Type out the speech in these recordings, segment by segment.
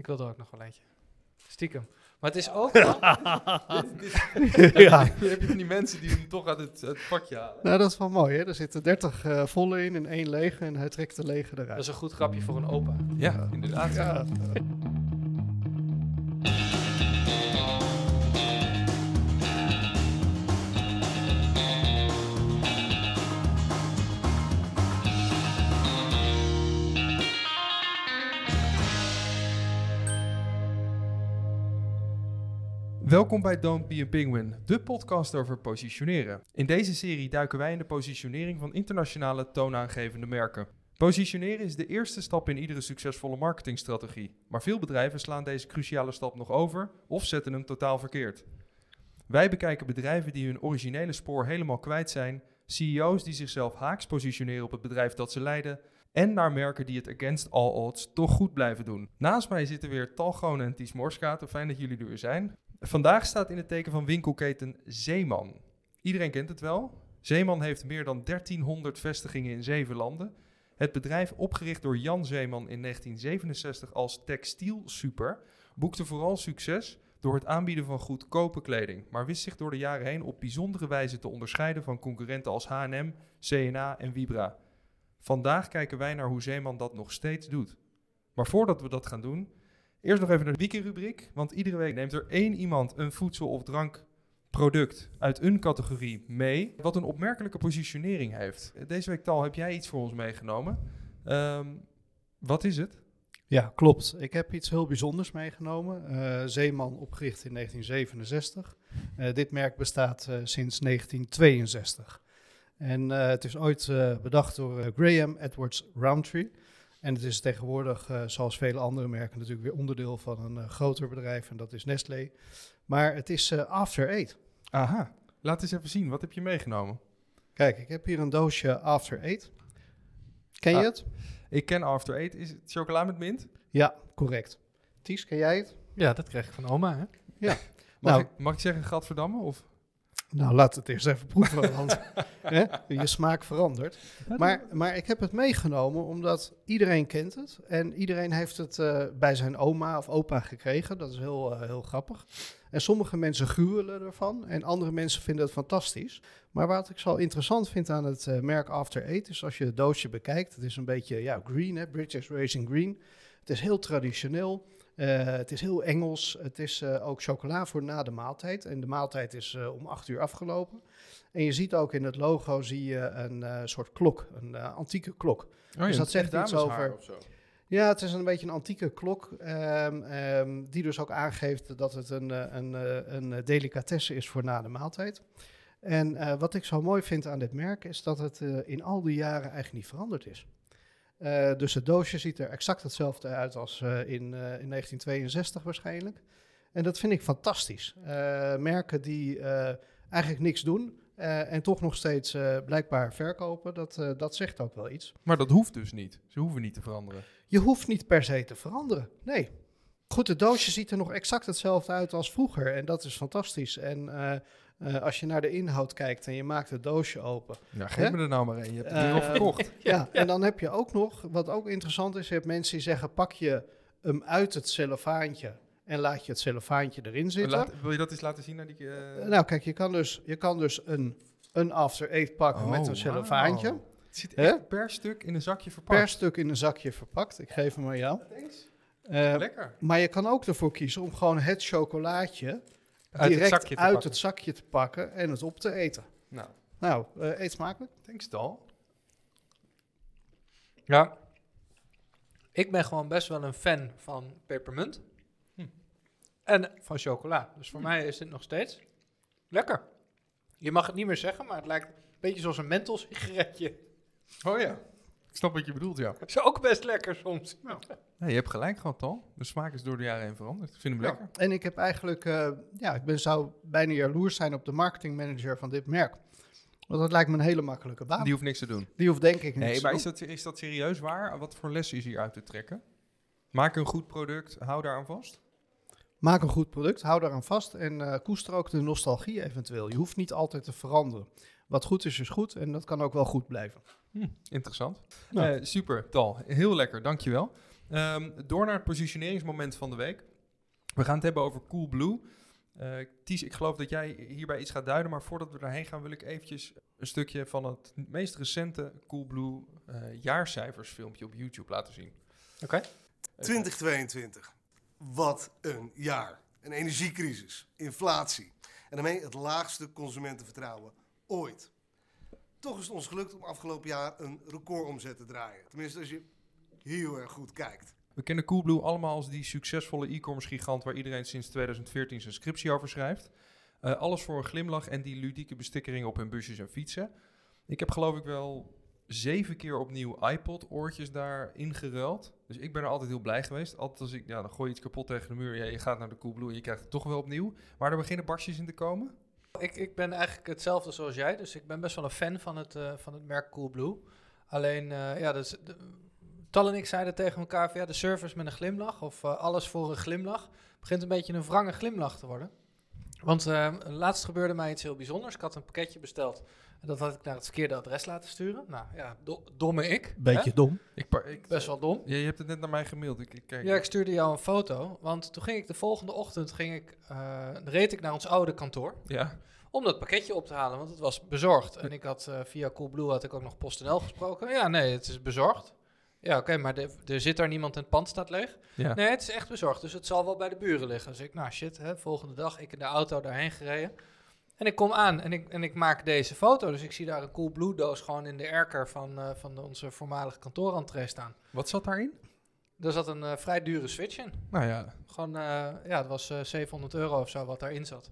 Ik wil er ook nog wel eentje. Stiekem. Maar het is ook ja. Dan heb je van die mensen die hem toch uit het, het pakje halen. Nou, dat is wel mooi, hè? Er zitten 30 eh, volle in en één lege en hij trekt de lege Dat eruit. is een goed grapje voor een opa. Ja, inderdaad. Ja. Welkom bij Don't Be a Penguin, de podcast over positioneren. In deze serie duiken wij in de positionering van internationale toonaangevende merken. Positioneren is de eerste stap in iedere succesvolle marketingstrategie, maar veel bedrijven slaan deze cruciale stap nog over of zetten hem totaal verkeerd. Wij bekijken bedrijven die hun originele spoor helemaal kwijt zijn, CEO's die zichzelf haaks positioneren op het bedrijf dat ze leiden en naar merken die het against all odds toch goed blijven doen. Naast mij zitten weer Tal Gonen en Ties Morskaten. Fijn dat jullie er weer zijn. Vandaag staat in het teken van winkelketen Zeeman. Iedereen kent het wel. Zeeman heeft meer dan 1300 vestigingen in zeven landen. Het bedrijf, opgericht door Jan Zeeman in 1967 als Textiel Super, boekte vooral succes door het aanbieden van goedkope kleding, maar wist zich door de jaren heen op bijzondere wijze te onderscheiden van concurrenten als H&M, CNA en Vibra. Vandaag kijken wij naar hoe Zeeman dat nog steeds doet. Maar voordat we dat gaan doen, eerst nog even de weekendrubriek. Want iedere week neemt er één iemand een voedsel- of drankproduct uit een categorie mee. Wat een opmerkelijke positionering heeft. Deze week, Tal, heb jij iets voor ons meegenomen. Ehm, wat is het? Ja, klopt. Ik heb iets heel bijzonders meegenomen. Eh, Zeeman opgericht in 1967. Eh, dit merk bestaat eh, sinds 1962. En het is ooit bedacht door Graham Edwards Roundtree. En het is tegenwoordig, eh, zoals vele andere merken, natuurlijk weer onderdeel van een eh, groter bedrijf. En dat is Nestlé. Maar het is eh, After Eight. Aha, laat eens even zien. Wat heb je meegenomen? Kijk, ik heb hier een doosje After Eight. Ken je Ah. het? Ik ken After Eight. Is het chocola met mint? Ja, correct. Ties, ken jij het? Ja, dat kreeg ik van oma, hè? Mag, Nou. ik, mag ik zeggen Gadverdamme? Of? Nou, laat het eerst even proeven, want hè, je smaak verandert. Maar, maar ik heb het meegenomen omdat iedereen kent het. En iedereen heeft het eh, bij zijn oma of opa gekregen. Dat is heel, eh, heel grappig. En sommige mensen gruwelen ervan en andere mensen vinden het fantastisch. Maar wat ik zo interessant vind aan het eh, merk After Eight is als je het doosje bekijkt. Het is een beetje ja, green, hè, British Racing Green. Het is heel traditioneel. Eh, het is heel Engels. Het is eh, ook chocola voor na de maaltijd. En de maaltijd is eh, om acht uur afgelopen. En je ziet ook in het logo zie je een soort klok, een antieke klok. Oh, Dus dat zegt iets over- Of zo. Ja, het is een beetje een antieke klok, ehm, ehm, die dus ook aangeeft dat het een, een, een delicatesse is voor na de maaltijd. En wat ik zo mooi vind aan dit merk is dat het in al die jaren eigenlijk niet veranderd is. Eh, dus het doosje ziet er exact hetzelfde uit als eh, in, eh, in 1962 waarschijnlijk. En dat vind ik fantastisch. Merken die eigenlijk niks doen en toch nog steeds blijkbaar verkopen, dat, dat zegt ook wel iets. Maar dat hoeft dus niet. Ze hoeven niet te veranderen. Je hoeft niet per se te veranderen. Nee. Goed, het doosje ziet er nog exact hetzelfde uit als vroeger. En dat is fantastisch. En eh, eh, als je naar de inhoud kijkt en je maakt het doosje open. Ja, geef Hè? me er nou maar een. Je hebt het nu al verkocht. Ja, en dan heb je ook nog, wat ook interessant is, je hebt mensen die zeggen: pak je hem uit het cellofaantje en laat je het cellofaantje erin zitten. Laat- wil je dat eens laten zien naar die... eh, Nou, kijk, je kan dus, je kan dus een, een after eight pakken Oh, met een cellofaantje. Het zit echt per stuk in een zakje verpakt. Per stuk in een zakje verpakt. Ik geef hem aan jou. Eh, Lekker. Maar je kan ook ervoor kiezen om gewoon het chocolaatje Uit het direct zakje te uit pakken. het zakje te pakken en het op te eten. Nou, Nou, eh, eet smakelijk. thanks Tal. Ja. Ik ben gewoon best wel een fan van pepermunt. Hm. En van chocola. Dus voor mij is dit nog steeds lekker. Je mag het niet meer zeggen, maar het lijkt een beetje zoals een menthol sigaretje. Oh ja. Ik snap wat je bedoelt, ja. Is ook best lekker soms. Nee, je hebt gelijk gehad, Tal. De smaak is door de jaren heen veranderd. Ik vind hem Ja. lekker. En ik heb eigenlijk, eh, ja, ik ben, zou bijna jaloers zijn op de marketingmanager van dit merk. Want dat lijkt me een hele makkelijke baan. Die Die, hoeft niks te doen. hoeft denk ik Nee, niks maar te is dat, is dat serieus waar? Wat voor lessen is hier uit te trekken? Maak een goed product, hou daar aan vast. doen. Maak een goed product, hou daaraan vast en eh, koester ook de nostalgie eventueel. Je hoeft niet altijd te veranderen. Wat goed is, is goed en dat kan ook wel goed blijven. Hm, interessant. Nou. Eh, super, Tal. Heel lekker, dankjewel. Ehm, door naar het positioneringsmoment van de week. We gaan het hebben over Coolblue. Eh Ties, ik geloof dat jij hierbij iets gaat duiden, maar voordat we daarheen gaan wil ik eventjes een stukje van het meest recente Coolblue eh jaarcijfersfilmpje op YouTube laten zien. Oké. 2022. Wat een jaar. Een energiecrisis, inflatie en daarmee het laagste consumentenvertrouwen ooit. Toch is het ons gelukt om afgelopen jaar een recordomzet te draaien. Tenminste, als je heel erg goed kijkt. We kennen Coolblue allemaal als die succesvolle e-commerce gigant waar iedereen sinds 2014 zijn scriptie over schrijft. Eh, alles voor een glimlach en die ludieke bestikkering op hun busjes en fietsen. Ik heb geloof ik wel zeven keer opnieuw iPod-oortjes daar ingeruild. Dus ik ben er altijd heel blij geweest. Altijd als ik, ja, dan gooi je iets kapot tegen de muur. Ja, je gaat naar de Coolblue en je krijgt het toch wel opnieuw. Maar er beginnen barstjes in te komen. Ik, ik ben eigenlijk hetzelfde zoals jij, dus ik ben best wel een fan van het, eh, van het merk Coolblue. Alleen, eh, ja, dus, de, Tal en ik zeiden tegen elkaar van ja, de service met een glimlach of eh, alles voor een glimlach begint een beetje een wrange glimlach te worden. Want eh, laatst gebeurde mij iets heel bijzonders. Ik had een pakketje besteld en dat had ik naar het verkeerde adres laten sturen. Nou ja, do- domme ik. Beetje hè? dom. Ik, Best wel dom. Ja, je hebt het net naar mij gemaild. Ik, ik kijk. Ja, ik stuurde jou een foto, want toen ging ik de volgende ochtend, ging ik, eh, reed ik naar ons oude kantoor Ja. om dat pakketje op te halen, want het was bezorgd. En ik had eh, via Coolblue had ik ook nog PostNL gesproken. Ja, nee, het is bezorgd. Ja, oké, maar de- er zit daar niemand en het pand staat leeg. ja. Nee, het is echt bezorgd, dus het zal wel bij de buren liggen. Dus ik, nou shit, hè, volgende dag, ik in de auto daarheen gereden. En ik kom aan en ik, en ik maak deze foto. Dus ik zie daar een Coolblue doos gewoon in de erker van, eh, van onze voormalige kantoorentree staan. Wat zat daarin? Er zat een eh, vrij dure switch in. Nou ja, Gewoon, eh, ja, het was eh 700 euro of zo wat daarin zat.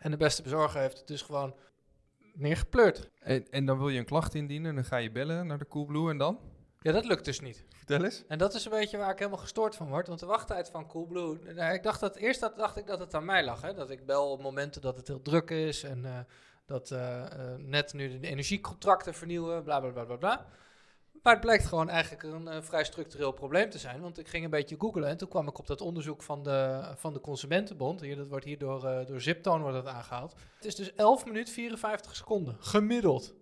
En de beste bezorger heeft het dus gewoon neergepleurd. en, en dan wil je een klacht indienen en dan ga je bellen naar de Coolblue en dan? Ja, dat lukt dus niet. Vertel eens. En dat is een beetje waar ik helemaal gestoord van word. Want de wachttijd van Coolblue... Nou, ik dacht dat, eerst dat, dacht ik dat het aan mij lag. Hè? Dat ik bel op momenten dat het heel druk is. En eh, dat eh, eh, net nu de energiecontracten vernieuwen. Bla, bla, bla, bla, bla. Maar het blijkt gewoon eigenlijk een vrij structureel probleem te zijn. Want ik ging een beetje googlen. En toen kwam ik op dat onderzoek van de, van de Consumentenbond. Hier, dat wordt hier door, door Ziptone wordt dat aangehaald. Het is dus 11 minuten 54 seconden. Gemiddeld.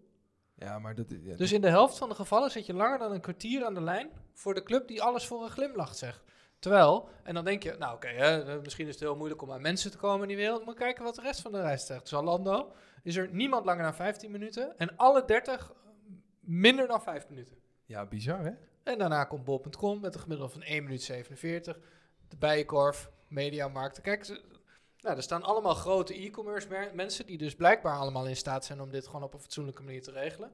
Ja, maar dat... Ja, Dus in de helft van de gevallen zit je langer dan een kwartier aan de lijn voor de club die alles voor een glimlach zegt. Terwijl, en dan denk je, nou oké, eh, misschien is het heel moeilijk om aan mensen te komen in die wereld. Maar kijken wat de rest van de reis zegt. Zalando is er niemand langer dan 15 minuten en alle 30 minder dan 5 minuten. ja, bizar hè? En daarna komt bol.com met een gemiddelde van 1 minuut 47. De Bijenkorf, Mediamarkt. Kijk, nou, er staan allemaal grote e-commerce mer- mensen die dus blijkbaar allemaal in staat zijn om dit gewoon op een fatsoenlijke manier te regelen.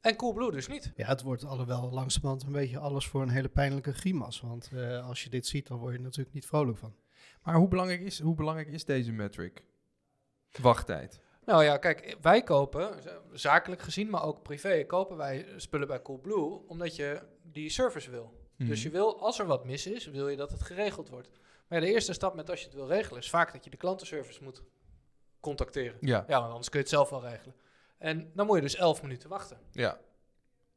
En Coolblue dus niet. Ja, het wordt alhoewel langzamerhand een beetje alles voor een hele pijnlijke grimas. Want eh, als je dit ziet, dan word je er natuurlijk niet vrolijk van. Maar hoe belangrijk is, hoe belangrijk is deze metric? Wachttijd. Nou ja, kijk, wij kopen, zakelijk gezien, maar ook privé, kopen wij spullen bij Coolblue omdat je die service wil. Mhm. Dus je wil, als er wat mis is, wil je dat het geregeld wordt. Maar ja, de eerste stap met als je het wil regelen, is vaak dat je de klantenservice moet contacteren. Ja, Ja, want anders kun je het zelf wel regelen. En dan moet je dus 11 minuten wachten. ja.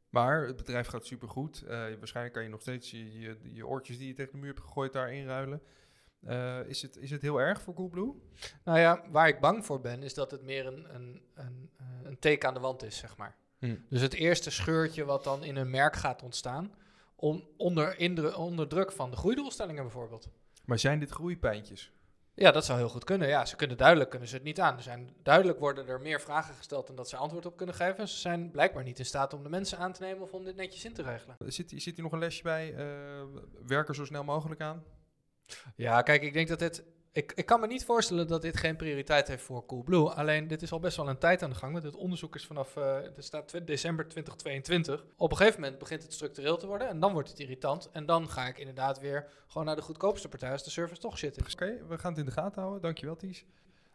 Maar het bedrijf gaat supergoed. Eh waarschijnlijk kan je nog steeds je, je, je oortjes die je tegen de muur hebt gegooid daar inruilen. Eh, is, het, is het heel erg voor Coolblue? Nou ja, waar ik bang voor ben, is dat het meer een, een, een, eh, een teken aan de wand is, zeg maar. Hm. Dus het eerste scheurtje wat dan in een merk gaat ontstaan, om, onder, onder druk van de groeidoelstellingen bijvoorbeeld. Maar zijn dit groeipijntjes? Ja, dat zou heel goed kunnen. Ja, ze kunnen duidelijk kunnen ze het niet aan. Er zijn, duidelijk worden er meer vragen gesteld dan dat ze antwoord op kunnen geven. Ze zijn blijkbaar niet in staat om de mensen aan te nemen of om dit netjes in te regelen. Zit, zit hier nog een lesje bij? eh werk er zo snel mogelijk aan? Ja, kijk, ik denk dat dit. Ik, ik kan me niet voorstellen dat dit geen prioriteit heeft voor Coolblue. Alleen, dit is al best wel een tijd aan de gang. Want het onderzoek is vanaf. er staat december 2022. Op een gegeven moment begint het structureel te worden. En dan wordt het irritant. En dan ga ik inderdaad weer gewoon naar de goedkoopste partij als de service toch is. Oké, we gaan het in de gaten houden. Dankjewel, Ties.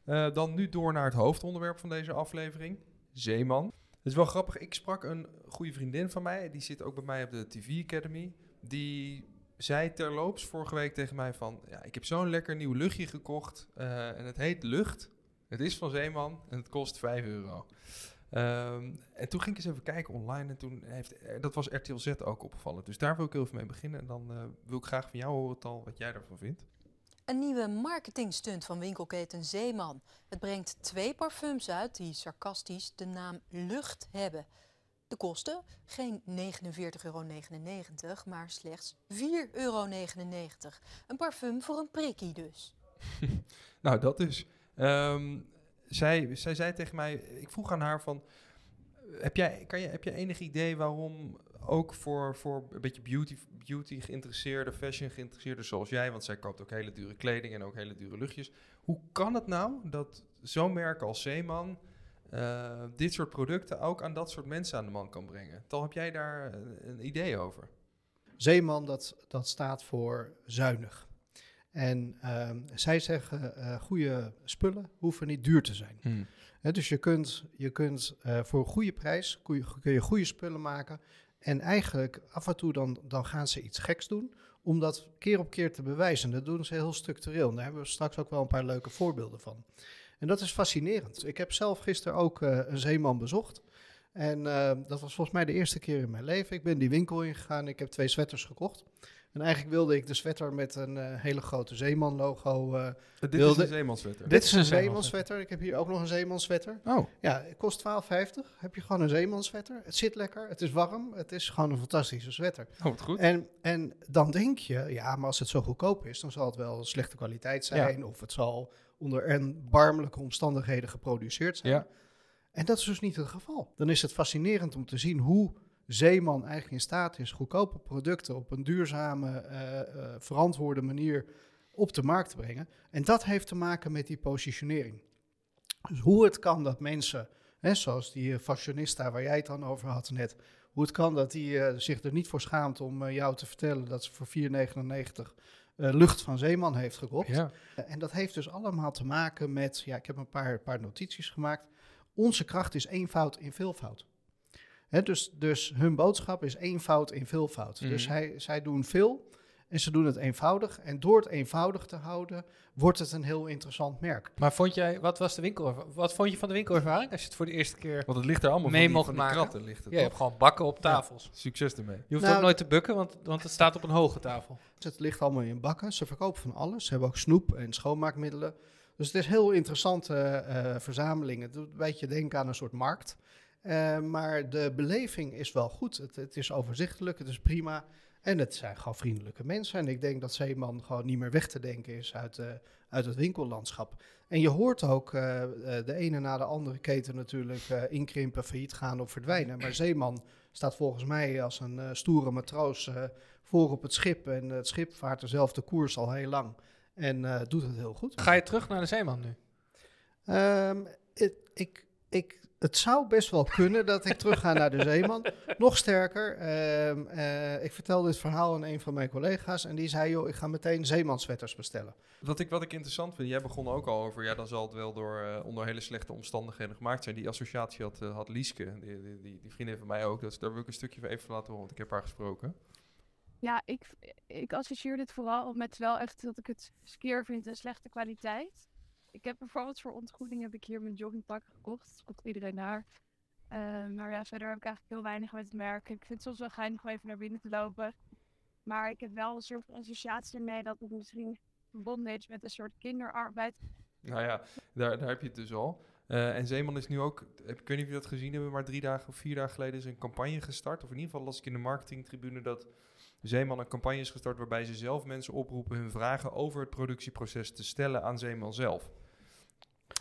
Eh, dan nu door naar het hoofdonderwerp van deze aflevering. Zeeman. Het is wel grappig. Ik sprak een goede vriendin van mij. Die zit ook bij mij op de TV Academy. Die zei terloops vorige week tegen mij van... Ja, ik heb zo'n lekker nieuw luchtje gekocht. eh, en het heet Lucht. Het is van Zeeman en het kost 5 euro. Ehm, en toen ging ik eens even kijken online. En toen heeft, eh, dat was RTL Z ook opgevallen. Dus daar wil ik heel even mee beginnen. En dan eh, wil ik graag van jou horen, Tal, wat jij ervan vindt. Een nieuwe marketingstunt van winkelketen Zeeman. Het brengt twee parfums uit die sarcastisch de naam lucht hebben. De kosten geen 49,99 euro, maar slechts 4,99 euro. Een parfum voor een prikkie dus. Nou, dat dus. Ehm, zij, zij zei tegen mij, ik vroeg aan haar van, heb jij, kan je, heb je enig idee waarom ook voor, voor een beetje beauty, beauty geïnteresseerde, fashion geïnteresseerde zoals jij, want zij koopt ook hele dure kleding en ook hele dure luchtjes. Hoe kan het nou dat zo'n merk als Zeeman eh, dit soort producten ook aan dat soort mensen aan de man kan brengen? Tal, heb jij daar een, een idee over? Zeeman, dat, dat staat voor zuinig. En ehm, zij zeggen, eh goede spullen hoeven niet duur te zijn. Hè, dus je kunt, je kunt eh, voor een goede prijs kun je, kun je goede spullen maken. En eigenlijk af en toe dan, dan gaan ze iets geks doen. Om dat keer op keer te bewijzen. Dat doen ze heel structureel. En daar hebben we straks ook wel een paar leuke voorbeelden van. En dat is fascinerend. Ik heb zelf gisteren ook eh, een zeeman bezocht. En eh, dat was volgens mij de eerste keer in mijn leven. Ik ben die winkel ingegaan. Ik heb twee sweaters gekocht. En eigenlijk wilde ik de sweater met een eh, hele grote zeeman-logo. eh, dit Wilde- is een zeemanswetter. dit is een zeeman- zeemanswetter. Ik heb hier ook nog een zeemanswetter. Oh, Ja, het kost 12,50. Heb je gewoon een zeemanswetter. Het zit lekker, het is warm, het is gewoon een fantastische sweater. oh wat goed. En, en dan denk je, ja, maar als het zo goedkoop is, dan zal het wel slechte kwaliteit zijn. Of het zal onder erbarmelijke omstandigheden geproduceerd zijn. Ja. En dat is dus niet het geval. Dan is het fascinerend om te zien hoe Zeeman eigenlijk in staat is goedkope producten op een duurzame, eh, eh, verantwoorde manier op de markt te brengen. En dat heeft te maken met die positionering. Dus hoe het kan dat mensen, hè, zoals die eh, fashionista waar jij het dan over had net, hoe het kan dat die zich er niet voor schaamt om jou te vertellen dat ze voor 4,99 eh, lucht van Zeeman heeft gekocht. Ja. En dat heeft dus allemaal te maken met, ja, ik heb een paar, paar notities gemaakt. Onze kracht is eenvoud in veelvoud. Hè, dus, dus hun boodschap is eenvoud in veelvoud. Dus Mhm. hij, zij doen veel en ze doen het eenvoudig. En door het eenvoudig te houden, wordt het een heel interessant merk. Maar vond jij, wat was de winkel, wat vond je van de winkelervaring als je het voor de eerste keer... Want het ligt er allemaal Mee van die, mocht van die maken. kratten. Ligt het, Ja, je hebt gewoon bakken op tafels. Succes ermee. Je hoeft Nou, ook nooit te bukken, want, want het staat op een hoge tafel. Het ligt allemaal in bakken. Ze verkopen van alles. Ze hebben ook snoep en schoonmaakmiddelen. Dus het is heel interessante eh, verzameling. Het doet een beetje denken aan een soort markt. Eh, maar de beleving is wel goed. Het, het is overzichtelijk, het is prima. En het zijn gewoon vriendelijke mensen. En ik denk dat Zeeman gewoon niet meer weg te denken is uit, eh, uit het winkellandschap. En je hoort ook eh, eh, de ene na de andere keten natuurlijk inkrimpen, failliet gaan of verdwijnen. Maar Zeeman staat volgens mij als een stoere matroos voor op het schip. En het schip vaart dezelfde koers al heel lang. En doet het heel goed. Ga je terug naar de Zeeman nu? Ehm, ik, ik, het zou best wel kunnen dat ik terug ga naar de Zeeman. Nog sterker, ehm, eh, ik vertelde dit verhaal aan een van mijn collega's. En die zei, joh, ik ga meteen zeemanswetters bestellen. Wat ik, wat ik interessant vind, jij begon ook al over, ja, dan zal het wel door, eh, onder hele slechte omstandigheden gemaakt zijn. Die associatie had, eh, had Lieske, die, die, die, die vriendin van mij ook. Dus daar wil ik een stukje van even laten horen, want ik heb haar gesproken. Ja, ik, ik associeer dit vooral met wel echt dat ik het skeer vind en slechte kwaliteit. Ik heb bijvoorbeeld voor ontgoeding heb ik hier mijn joggingpak gekocht. Dat komt iedereen daar. Eh, maar ja, verder heb ik eigenlijk heel weinig met het merk. Ik vind het soms wel geinig om even naar binnen te lopen. Maar ik heb wel een soort associatie mee dat het misschien verbonden is met een soort kinderarbeid. Nou ja, daar, daar heb je het dus al. Eh, en Zeeman is nu ook, ik weet niet of je dat gezien hebben, maar drie dagen of vier dagen geleden is een campagne gestart. Of in ieder geval las ik in de marketingtribune dat Zeeman een campagne is gestart waarbij ze zelf mensen oproepen hun vragen over het productieproces te stellen aan Zeeman zelf.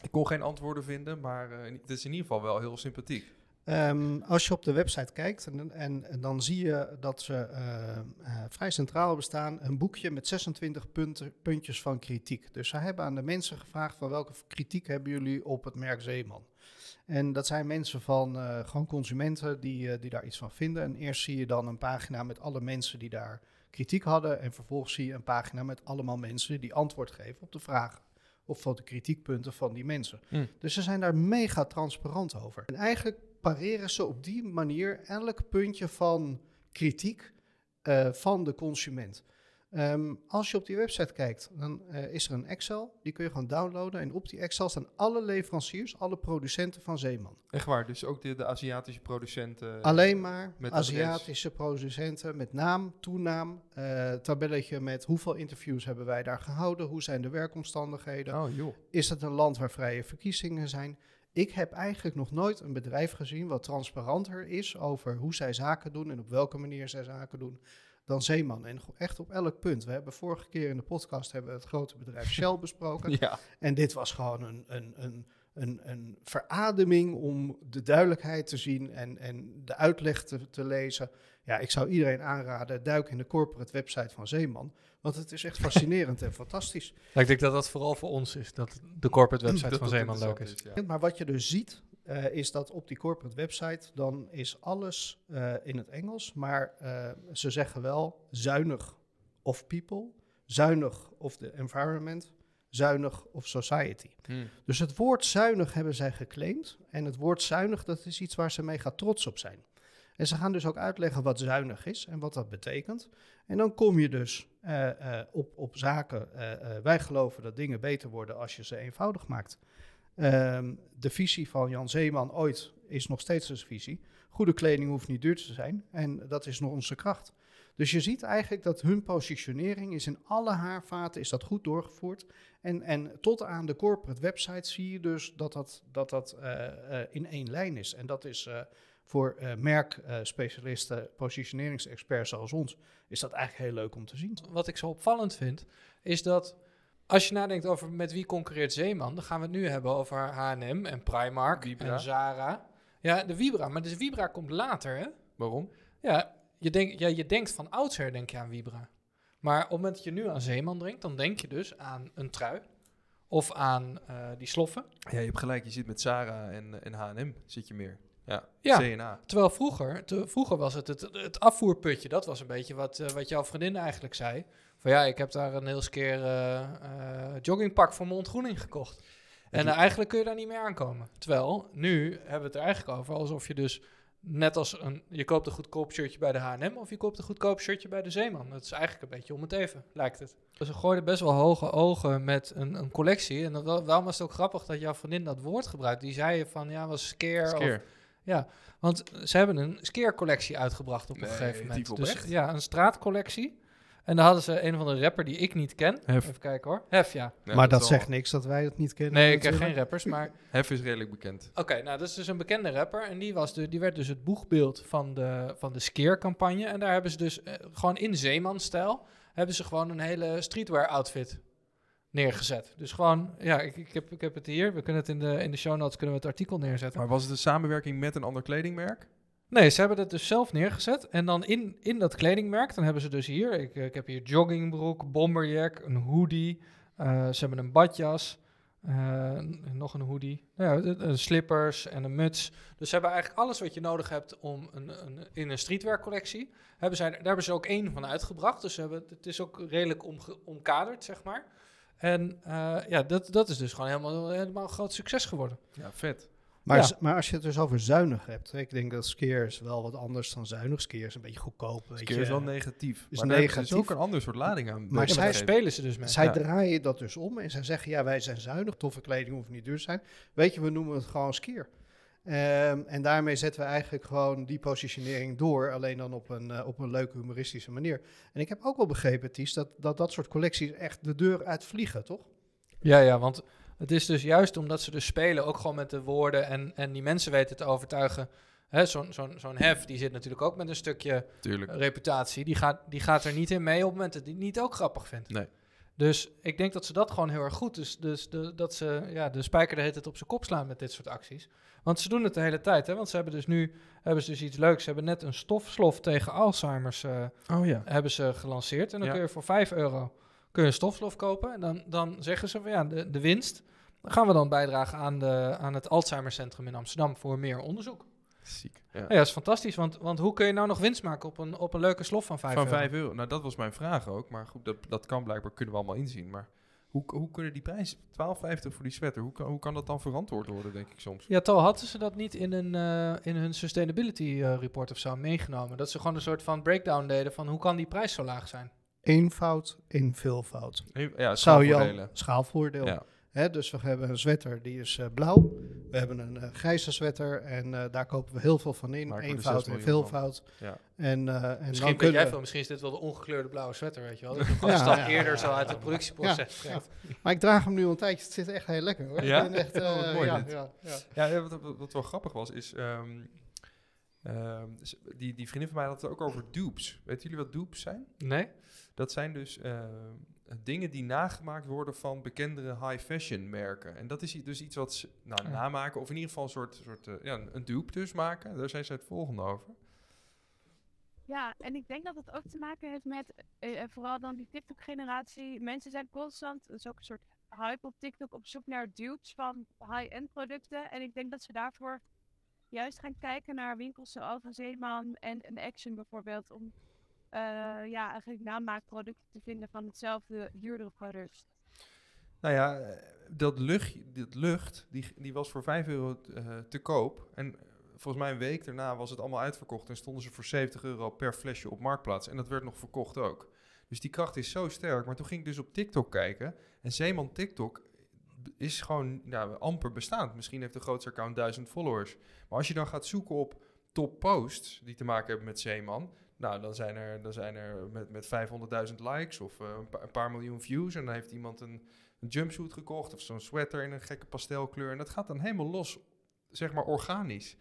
Ik kon geen antwoorden vinden, maar eh, het is in ieder geval wel heel sympathiek. Ehm, als je op de website kijkt, en, dan zie je dat ze eh, eh, vrij centraal bestaan, een boekje met 26 punten, puntjes van kritiek. Dus ze hebben aan de mensen gevraagd van welke kritiek hebben jullie op het merk Zeeman. En dat zijn mensen van gewoon consumenten die, die daar iets van vinden. En eerst zie je dan een pagina met alle mensen die daar kritiek hadden. En vervolgens zie je een pagina met allemaal mensen die antwoord geven op de vragen. Of op de kritiekpunten van die mensen. Mm. Dus ze zijn daar mega transparant over. En eigenlijk pareren ze op die manier elk puntje van kritiek eh, van de consument. Ehm, als je op die website kijkt, dan eh, is er een Excel. Die kun je gewoon downloaden. En op die Excel staan alle leveranciers, alle producenten van Zeeman. Echt waar, dus ook de, de Aziatische producenten. Alleen maar met Aziatische producenten met naam, toenaam, eh, tabelletje met hoeveel interviews hebben wij daar gehouden, hoe zijn de werkomstandigheden, Oh joh. is het een land waar vrije verkiezingen zijn. ik heb eigenlijk nog nooit een bedrijf gezien wat transparanter is over hoe zij zaken doen en op welke manier zij zaken doen dan Zeeman. En echt op elk punt. We hebben vorige keer in de podcast hebben we het grote bedrijf Shell besproken. Ja, En dit was gewoon een, een, een, een, een verademing om de duidelijkheid te zien en, en de uitleg te, te lezen. Ja, ik zou iedereen aanraden, duik in de corporate website van Zeeman. Want het is echt fascinerend en fantastisch. Ja, ik denk dat dat vooral voor ons is, dat de corporate website dat van Zeeman leuk is. ja. Maar wat je dus ziet, eh, is dat op die corporate website, dan is alles eh, in het Engels. Maar eh, ze zeggen wel zuinig of people, zuinig of the environment, zuinig of society. Hmm. Dus het woord zuinig hebben zij geclaimd. En het woord zuinig, dat is iets waar ze mega trots op zijn. En ze gaan dus ook uitleggen wat zuinig is en wat dat betekent. En dan kom je dus op, op zaken. wij geloven dat dingen beter worden als je ze eenvoudig maakt. Ehm, de visie van Jan Zeeman ooit is nog steeds zijn visie. Goede kleding hoeft niet duur te zijn. En dat is nog onze kracht. Dus je ziet eigenlijk dat hun positionering is in alle haarvaten is dat goed doorgevoerd. En, en tot aan de corporate website zie je dus dat dat, dat, dat eh, eh, in één lijn is. En dat is eh, voor merkspecialisten, positioneringsexperts zoals ons, is dat eigenlijk heel leuk om te zien. Wat ik zo opvallend vind, is dat als je nadenkt over met wie concurreert Zeeman, dan gaan we het nu hebben over H&M en Primark Vibra. en Zara. Ja, de Vibra, maar de Vibra komt later, hè? Waarom? Ja, je, denk, ja, je denkt van oudsher denk je aan Vibra. Maar op het moment dat je nu aan Zeeman denkt, dan denk je dus aan een trui. Of aan eh, die sloffen. Ja, je hebt gelijk. Je zit met Sarah en, en H&M zit je meer. Ja, Ja. CNA. Terwijl vroeger, te- vroeger was het, het het afvoerputje. Dat was een beetje wat, eh, wat jouw vriendin eigenlijk zei. Van ja, ik heb daar een heel keer eh, eh, joggingpak voor mijn ontgroening gekocht. En eigenlijk kun je daar niet meer aankomen. Terwijl, nu hebben we het er eigenlijk over alsof je dus net als een... Je koopt een goedkoop shirtje bij de H&M of je koopt een goedkoop shirtje bij de Zeeman. Dat is eigenlijk een beetje om het even, lijkt het. Dus ze gooiden best wel hoge ogen met een, een collectie. En dat, waarom was het ook grappig dat jouw vriendin dat woord gebruikt? Die zei van, ja, was scare of Skeer. Ja, want ze hebben een skeercollectie uitgebracht op een Nee, gegeven moment. Dus ja, een straatcollectie. En daar hadden ze een van de rapper die ik niet ken. Hef. Even kijken hoor. Hef, ja. Ja, maar dat zegt niks dat wij dat niet kennen. Nee, ik ken geen rappers, maar... Hef is redelijk bekend. Oké, nou, dat is dus een bekende rapper. En die, was de, die werd dus het boegbeeld van de, van de skeercampagne. En daar hebben ze dus eh, gewoon in Zeeman-stijl... hebben ze gewoon een hele streetwear-outfit neergezet. Dus gewoon, ja, ik, ik, heb, ik heb het hier. We kunnen het in de, in de show notes kunnen we het artikel neerzetten. Maar was het een samenwerking met een ander kledingmerk? Nee, ze hebben het dus zelf neergezet. En dan in, in dat kledingmerk, dan hebben ze dus hier... Ik, ik heb hier joggingbroek, bomberjack, een hoodie. eh, ze hebben een badjas, eh, nog een hoodie. Nou ja, slippers en een muts. Dus ze hebben eigenlijk alles wat je nodig hebt om een, een, in een streetwear collectie... Hebben zij, daar hebben ze ook één van uitgebracht. Dus ze hebben, het is ook redelijk omge- omkaderd, zeg maar. En eh, ja, dat, dat is dus gewoon helemaal, helemaal een groot succes geworden. Ja, vet. Maar, Ja. z- maar als je het dus over zuinig hebt, ik denk dat skeer is wel wat anders dan zuinig. Skeer is een beetje goedkoop. weet je. is wel negatief. is maar daar is negatief. ook een ander soort lading aan. Maar zij spelen ze dus mee. Zij Ja. draaien dat dus om en zij zeggen, ja, wij zijn zuinig, toffe kleding hoeft niet duur te zijn. Weet je, we noemen het gewoon skier. Ehm, en daarmee zetten we eigenlijk gewoon die positionering door, alleen dan op een, eh, op een leuke humoristische manier. En ik heb ook wel begrepen, Ties, dat, dat dat soort collecties echt de deur uitvliegen, toch? Ja, ja, want het is dus juist omdat ze dus spelen, ook gewoon met de woorden en, en die mensen weten te overtuigen. Hè, Zo'n zo'n zo'n hef, die zit natuurlijk ook met een stukje Tuurlijk. reputatie. Die gaat, die gaat er niet in mee op het moment dat hij het niet ook grappig vindt. Nee. Dus ik denk dat ze dat gewoon heel erg goed is. Dus de, dat ze ja, de spijker de hele tijd op zijn kop slaan met dit soort acties. Want ze doen het de hele tijd. Hè? Want ze hebben dus nu hebben ze dus iets leuks. Ze hebben net een stofslof tegen Alzheimer's eh, Oh ja. hebben ze gelanceerd. En dan Ja. kun je voor 5 euro kun je een stofslof kopen. En dan, dan zeggen ze van ja, de, de winst gaan we dan bijdragen aan, de, aan het Alzheimer Centrum in Amsterdam voor meer onderzoek. Ziek. Ja. Nou ja, dat is fantastisch. Want, want hoe kun je nou nog winst maken op een, op een leuke slof van 5 Van euro? 5 euro. Nou, dat was mijn vraag ook. Maar goed, dat, dat kan blijkbaar, kunnen we allemaal inzien. Maar hoe, hoe kunnen die prijs, 12,50 voor die sweater, hoe kan, hoe kan dat dan verantwoord worden, denk ik soms? Ja, toch hadden ze dat niet in, een, eh, in hun sustainability eh, report of zo meegenomen. Dat ze gewoon een soort van breakdown deden van hoe kan die prijs zo laag zijn. Eenvoud in veelvoud. Ja, Zou schaalvoordelen. Jan, schaalvoordeel. Ja. Hè, dus we hebben een sweater die is eh, blauw. We hebben een eh, grijze sweater en eh, daar kopen we heel veel van in. Maken Eenvoud 6 en veelvoud. Ja. En, eh, en Misschien dan kunnen jij veel, misschien is dit wel de ongekleurde blauwe sweater, weet je wel. Dat je gewoon Ja, een stap ja, eerder ja, zo uit ja. het productieproces. Maar ik draag hem nu al een tijdje. Het zit echt heel lekker hoor. Ja? Echt, Oh, wat eh, mooi ja, dit. ja, ja. Ja, ja, wat, wat, wel grappig was, is... ehm, ehm, die, die vriendin van mij had het ook over dupes. Weten jullie wat dupes zijn? Nee? Dat zijn dus eh, dingen die nagemaakt worden van bekendere high fashion merken. En dat is dus iets wat ze nou, Ja. namaken, of in ieder geval een soort, soort eh, ja, een- een dupe dus maken. Daar zijn ze het volgende over. Ja, en ik denk dat het ook te maken heeft met eh, eh, vooral dan die TikTok-generatie. Mensen zijn constant, dat is ook een soort hype op TikTok, op zoek naar dupes van high-end producten. En ik denk dat ze daarvoor juist gaan kijken naar winkels zoals een Zeeman en een Action bijvoorbeeld. Om eh, ja, eigenlijk namaakproducten te vinden van hetzelfde duurdere product. Nou ja, eh, dat lucht, lucht die, die was voor 5 euro eh, te koop. En eh, volgens mij een week daarna was het allemaal uitverkocht. En stonden ze voor 70 euro per flesje op Marktplaats. En dat werd nog verkocht ook. Dus die kracht is zo sterk. Maar toen ging ik dus op TikTok kijken. En Zeeman TikTok is gewoon amper bestaand. Misschien heeft de grootste account 1000 followers. Maar als je dan gaat zoeken op top posts die te maken hebben met Zeeman... Nou, dan zijn er, dan zijn er met, met 500.000 likes of eh, een, pa- een paar miljoen views. En dan heeft iemand een, een jumpsuit gekocht of zo'n sweater in een gekke pastelkleur. En dat gaat dan helemaal los, zeg maar organisch.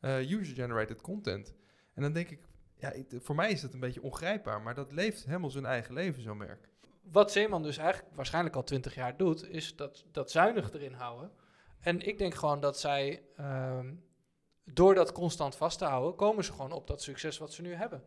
Eh, User-generated content. En dan denk ik, ja, voor mij is dat een beetje ongrijpbaar. Maar dat leeft helemaal zijn eigen leven, zo'n merk. Wat Zeeman dus eigenlijk waarschijnlijk al twintig jaar doet, is dat, dat zuinig erin houden. En ik denk gewoon dat zij, ehm, door dat constant vast te houden, komen ze gewoon op dat succes wat ze nu hebben.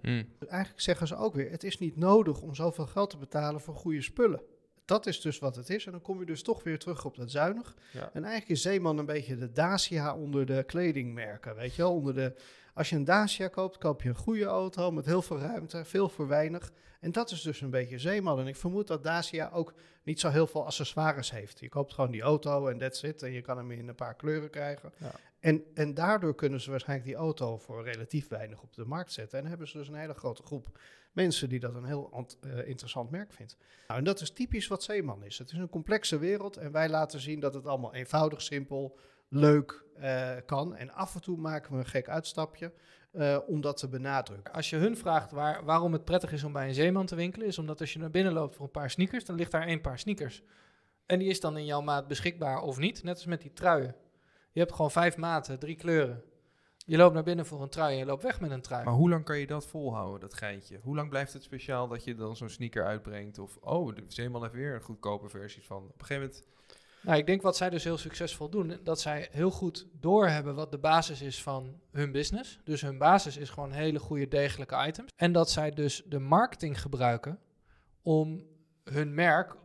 Eigenlijk zeggen ze ook weer, het is niet nodig om zoveel geld te betalen voor goede spullen. Dat is dus wat het is. En dan kom je dus toch weer terug op dat zuinig. Ja. En eigenlijk is Zeeman een beetje de Dacia onder de kledingmerken. Weet je wel? Onder de, als je een Dacia koopt, koop je een goede auto met heel veel ruimte, veel voor weinig. En dat is dus een beetje Zeeman. En ik vermoed dat Dacia ook niet zo heel veel accessoires heeft. Je koopt gewoon die auto en that's it. En je kan hem in een paar kleuren krijgen. Ja. En, en daardoor kunnen ze waarschijnlijk die auto voor relatief weinig op de markt zetten. En hebben ze dus een hele grote groep mensen die dat een heel eh, interessant merk vindt. Nou, en dat is typisch wat Zeeman is. Het is een complexe wereld en wij laten zien dat het allemaal eenvoudig, simpel, leuk eh, kan. En af en toe maken we een gek uitstapje eh, om dat te benadrukken. Als je hun vraagt waar, waarom het prettig is om bij een Zeeman te winkelen, is omdat als je naar binnen loopt voor een paar sneakers, dan ligt daar één paar sneakers. En die is dan in jouw maat beschikbaar of niet, net als met die truien. Je hebt gewoon vijf maten, drie kleuren. Je loopt naar binnen voor een trui en je loopt weg met een trui. Maar hoe lang kan je dat volhouden, dat geintje? Hoe lang blijft het speciaal dat je dan zo'n sneaker uitbrengt? Of, oh, de Zeeman heeft weer een goedkope versie van. Op een gegeven moment... Nou, ik denk wat zij dus heel succesvol doen, dat zij heel goed doorhebben wat de basis is van hun business. Dus hun basis is gewoon hele goede, degelijke items. En dat zij dus de marketing gebruiken om hun merk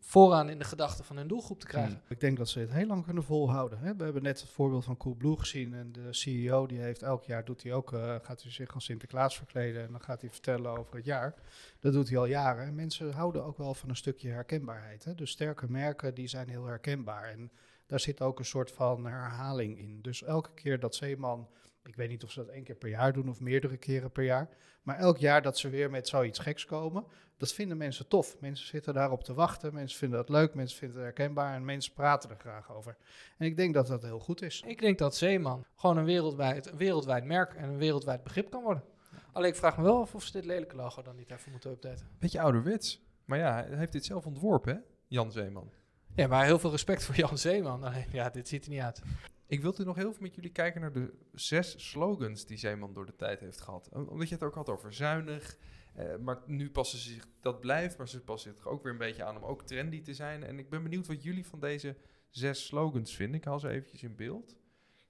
vooraan in de gedachten van hun doelgroep te krijgen. Ik denk dat ze het heel lang kunnen volhouden. Hè? We hebben net het voorbeeld van Coolblue gezien. En de CEO die heeft elk jaar, doet hij ook, eh, gaat hij zich als Sinterklaas verkleden. En dan gaat hij vertellen over het jaar. Dat doet hij al jaren. En mensen houden ook wel van een stukje herkenbaarheid. Hè? Dus sterke merken, die zijn heel herkenbaar. En daar zit ook een soort van herhaling in. Dus elke keer dat Zeeman, ik weet niet of ze dat één keer per jaar doen of meerdere keren per jaar. Maar elk jaar dat ze weer met zoiets geks komen, dat vinden mensen tof. Mensen zitten daarop te wachten, mensen vinden dat leuk, mensen vinden het herkenbaar en mensen praten er graag over. En ik denk dat dat heel goed is. Ik denk dat Zeeman gewoon een wereldwijd, een wereldwijd merk en een wereldwijd begrip kan worden. Alleen ik vraag me wel af of ze dit lelijke logo dan niet even moeten updaten. Beetje ouderwets. Maar ja, hij heeft dit zelf ontworpen, hè? Jan Zeeman. Ja, maar heel veel respect voor Jan Zeeman. Alleen, ja, dit ziet er niet uit. Ik wilde nog heel veel met jullie kijken naar de zes slogans die Zeeman door de tijd heeft gehad. Om- Omdat je het ook had over zuinig. eh, maar nu passen ze zich, dat blijft, maar ze passen zich ook weer een beetje aan om ook trendy te zijn. En ik ben benieuwd wat jullie van deze zes slogans vinden. Ik haal ze eventjes in beeld.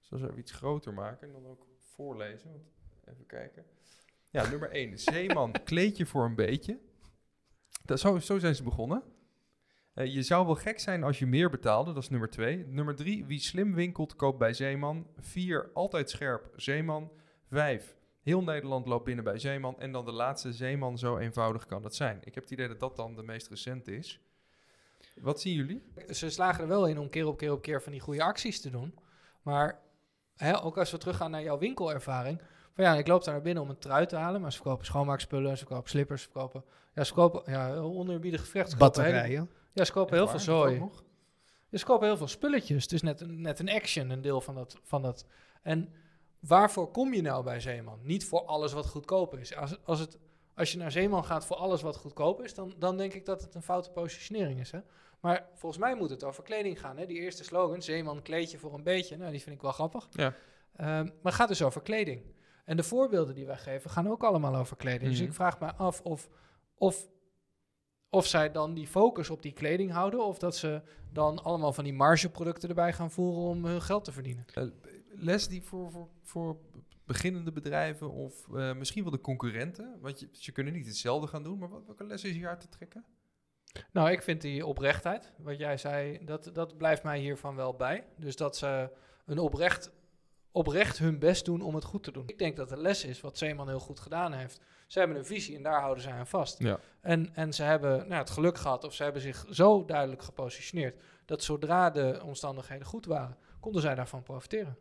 Zal ze even iets groter maken en dan ook voorlezen. Even kijken. Ja, nummer 1. Zeeman, kleed je voor een beetje. Dat, zo, zo zijn ze begonnen. Eh, je zou wel gek zijn als je meer betaalde, dat is nummer 2. Nummer 3, wie slim winkelt, koopt bij Zeeman. 4, altijd scherp, Zeeman. 5, heel Nederland loopt binnen bij Zeeman. En dan de laatste, Zeeman, zo eenvoudig kan het zijn. Ik heb het idee dat dat dan de meest recente is. Wat zien jullie? Ze slagen er wel in om keer op keer op keer van die goede acties te doen. Maar hè, ook als we teruggaan naar jouw winkelervaring. Van ja, ik loop daar naar binnen om een trui te halen. Maar ze verkopen schoonmaakspullen, ze verkopen slippers, ze verkopen... Ja, ze verkopen ja, oneerbiedig Batterijen. Ja, ze kopen heel veel waar? Zooi. Dus ze kopen heel veel spulletjes. Het is net een, net een action, een deel van dat, van dat. En waarvoor kom je nou bij Zeeman? Niet voor alles wat goedkoop is. Als, als, het, als je naar Zeeman gaat voor alles wat goedkoop is, dan, dan denk ik dat het een foute positionering is. Hè? Maar volgens mij moet het over kleding gaan. Hè? Die eerste slogan, Zeeman kleedje voor een beetje. Nou, die vind ik wel grappig. Ja. Ehm, maar het gaat dus over kleding. En de voorbeelden die wij geven gaan ook allemaal over kleding. Dus Mhm. ik vraag me af of, of, of zij dan die focus op die kleding houden... of dat ze dan allemaal van die margeproducten erbij gaan voeren om hun geld te verdienen. Eh, les die voor, voor, voor beginnende bedrijven of eh, misschien wel de concurrenten? Want je, ze kunnen niet hetzelfde gaan doen, maar wat, welke les is hier uit te trekken? Nou, ik vind die oprechtheid, wat jij zei, dat, dat blijft mij hiervan wel bij. Dus dat ze een oprecht, oprecht hun best doen om het goed te doen. Ik denk dat de les is wat Zeeman heel goed gedaan heeft. Ze hebben een visie en daar houden zij aan vast. Ja. En, en ze hebben nou, het geluk gehad, of ze hebben zich zo duidelijk gepositioneerd, dat zodra de omstandigheden goed waren, konden zij daarvan profiteren.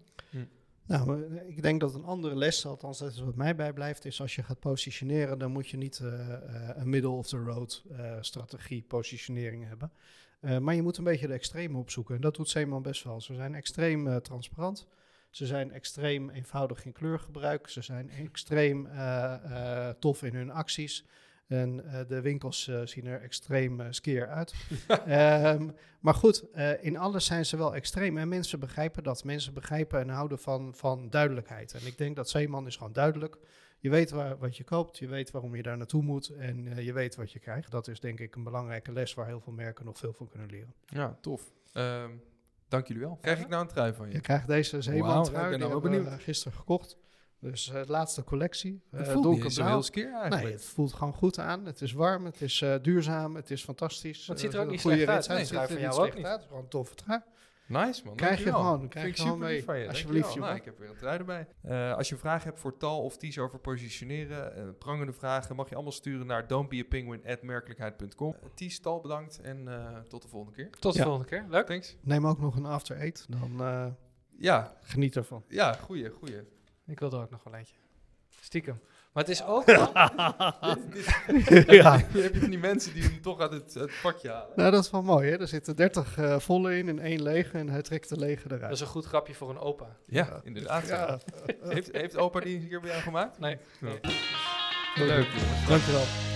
Nou, eh, ik denk dat een andere les, althans dat is wat mij bijblijft, is als je gaat positioneren, dan moet je niet eh, eh, een middle-of-the-road eh, strategie, positionering hebben. Eh, maar je moet een beetje de extreme opzoeken. En dat doet Zeeman best wel. Ze zijn extreem eh, transparant. Ze zijn extreem eenvoudig in kleurgebruik. Ze zijn extreem eh, eh, tof in hun acties. En eh, de winkels zien er extreem skeer uit. Ehm, maar goed, eh, in alles zijn ze wel extreem. En mensen begrijpen dat. Mensen begrijpen en houden van, van duidelijkheid. En ik denk dat Zeeman is gewoon duidelijk. Je weet waar, wat je koopt, je weet waarom je daar naartoe moet en eh, je weet wat je krijgt. Dat is denk ik een belangrijke les waar heel veel merken nog veel van kunnen leren. Ja, tof. Ehm, dank jullie wel. Krijg ik nou een trui van je? Je krijgt deze Zeeman trui, ik ben nou benieuwd. eh, gisteren gekocht. Dus eh, de laatste collectie. Het eh, voelt niet zo heel skeer eigenlijk. Nee, het voelt gewoon goed aan. Het is warm, het is eh, duurzaam, het is fantastisch. Maar het ziet er Eh, ook niet slecht uit. Nee, Het ziet er van niet jou ook slecht uit. Gewoon een toffe trui. Nice man. Krijg je gewoon, Vind krijg ik je gewoon super lief van je. Alsjeblieft. Nou, ik heb weer een trui erbij. Eh, als je vragen hebt voor tal of ties over positioneren, eh, prangende vragen, mag je allemaal sturen naar don'tbeapingwin@merkelijkheid.com. Uh, ties, tal bedankt en eh, tot de volgende keer. Tot de Ja. volgende keer. Leuk. Thanks. Neem ook nog een after eight, dan eh, Ja, geniet ervan. ja, goeie, goeie. Ik wil er ook nog wel eentje. Stiekem. Maar het is ook... ja. Dan heb je van die mensen die hem toch uit het, het pakje halen. Nou, dat is wel mooi, hè? Er zitten 30 eh, volle in en één lege en hij trekt de lege Dat eruit. is een goed grapje voor een opa. Ja, inderdaad. Ja. Heeft, heeft opa die hier bij jou gemaakt? Nee. Nee. Leuk. Dankjewel.